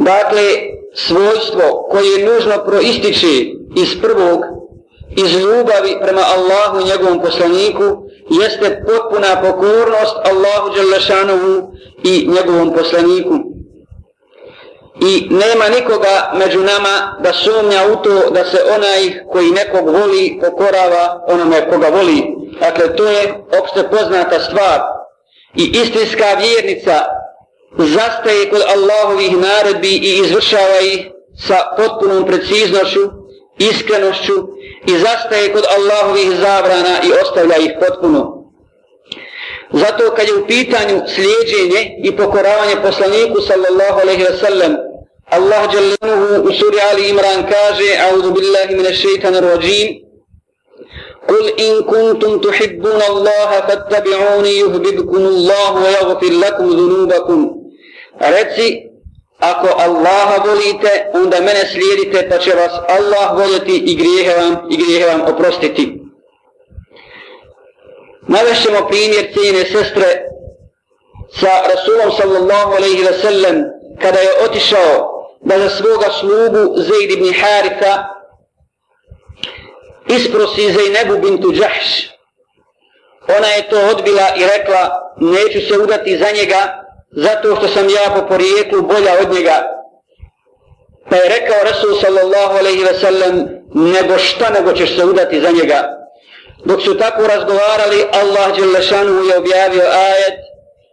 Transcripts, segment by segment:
Dakle, svojstvo koje je nužno proističe iz prvog, iz ljubavi prema Allahu i njegovom poslaniku, jeste potpuna pokornost Allahu Đelešanovu i njegovom poslaniku. I nema nikoga među nama da sumnja u to da se onaj koji nekog voli pokorava onome koga voli. Dakle, to je opšte poznata stvar. I istinska vjernica zastaje kod Allahovih naredbi i izvršava ih sa potpunom preciznošću, iskrenošću i zastaje kod Allahovih zabrana i ostavlja ih potpuno. Zato kad je u pitanju slijedženje i pokoravanje poslaniku sallallahu alaihi wa sallam, Allah jalanuhu u suri Ali Imran kaže, A'udhu billahi min ash-shaytan ar-rajim, قل إن كنتم تحبون الله فاتبعوني يهببكم الله ويغفر لكم ذنوبكم Reci, ako Allaha volite, onda mene slijedite, pa će vas Allah voljeti i grijehe vam, i grijehe vam oprostiti. Navešćemo primjer cijene sestre sa Rasulom sallallahu alaihi wa sallam kada je otišao da za svoga slugu Zaid ibn Haritha isprosi Zaynebu bintu Đahš. Ona je to odbila i rekla neću se udati za njega zato što sam ja po porijeklu bolja od njega. Pa je rekao Rasul sallallahu alaihi ve sellem, nego šta nego ćeš se udati za njega. Dok su tako razgovarali, Allah Đelešanu je objavio ajet,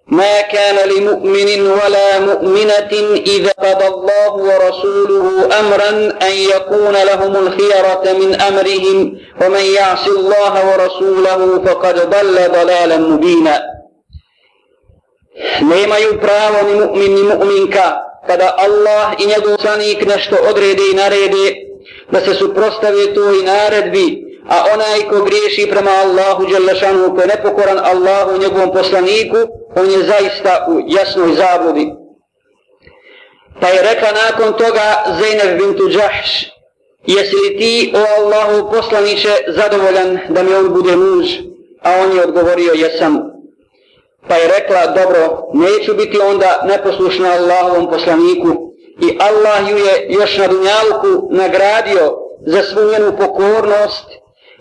ما كان لمؤمن ولا مؤمنة إذا قضى الله ورسوله أمرا أن يكون لهم الخيرة من أمرهم ومن يعص الله ورسوله فقد ضل ضلالا مبينا nemaju pravo ni mu'min ni mu'minka. Kada Allah i njegov sanik nešto odrede i narede da se suprostave to i naredbi a onaj ko griješi prema Allahu Đelešanu ko je nepokoran Allahu njegovom poslaniku on je zaista u jasnoj zabludi. Pa je rekla nakon toga Zeynep bintu Đahš jesi li ti o Allahu poslaniće zadovoljan da mi on bude muž? A on je odgovorio jesam. Pa je rekla, dobro, neću biti onda neposlušna Allahovom poslaniku. I Allah ju je još na dunjalku nagradio za svu njenu pokornost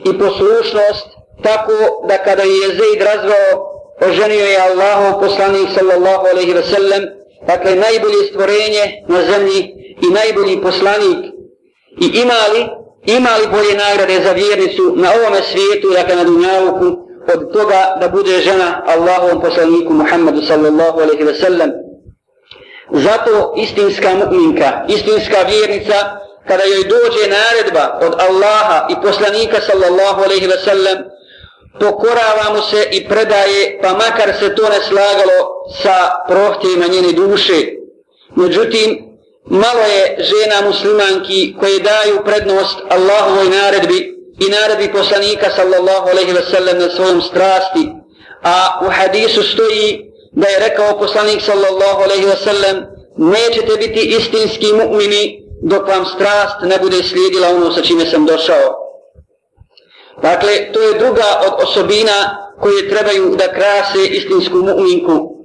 i poslušnost, tako da kada je Jezid razvao, oženio je Allahov poslanik sallallahu alaihi ve sellem, dakle najbolje stvorenje na zemlji i najbolji poslanik. I imali, imali bolje nagrade za vjernicu na ovome svijetu, dakle na dunjalku, od toga da bude žena Allahovom poslaniku Muhammedu sallallahu alaihi ve sellem. Zato istinska mu'minka, istinska vjernica, kada joj dođe naredba od Allaha i poslanika sallallahu alaihi ve sellem, pokorava mu se i predaje, pa makar se to ne slagalo sa prohtjevima njene duše. Međutim, malo je žena muslimanki koje daju prednost Allahovoj naredbi, i naredbi poslanika sallallahu alaihi ve sellem na svojom strasti. A u hadisu stoji da je rekao poslanik sallallahu alaihi ve sellem nećete biti istinski mu'mini dok vam strast ne bude slijedila ono sa čime sam došao. Dakle, to je druga od osobina koje trebaju da krase istinsku mu'minku.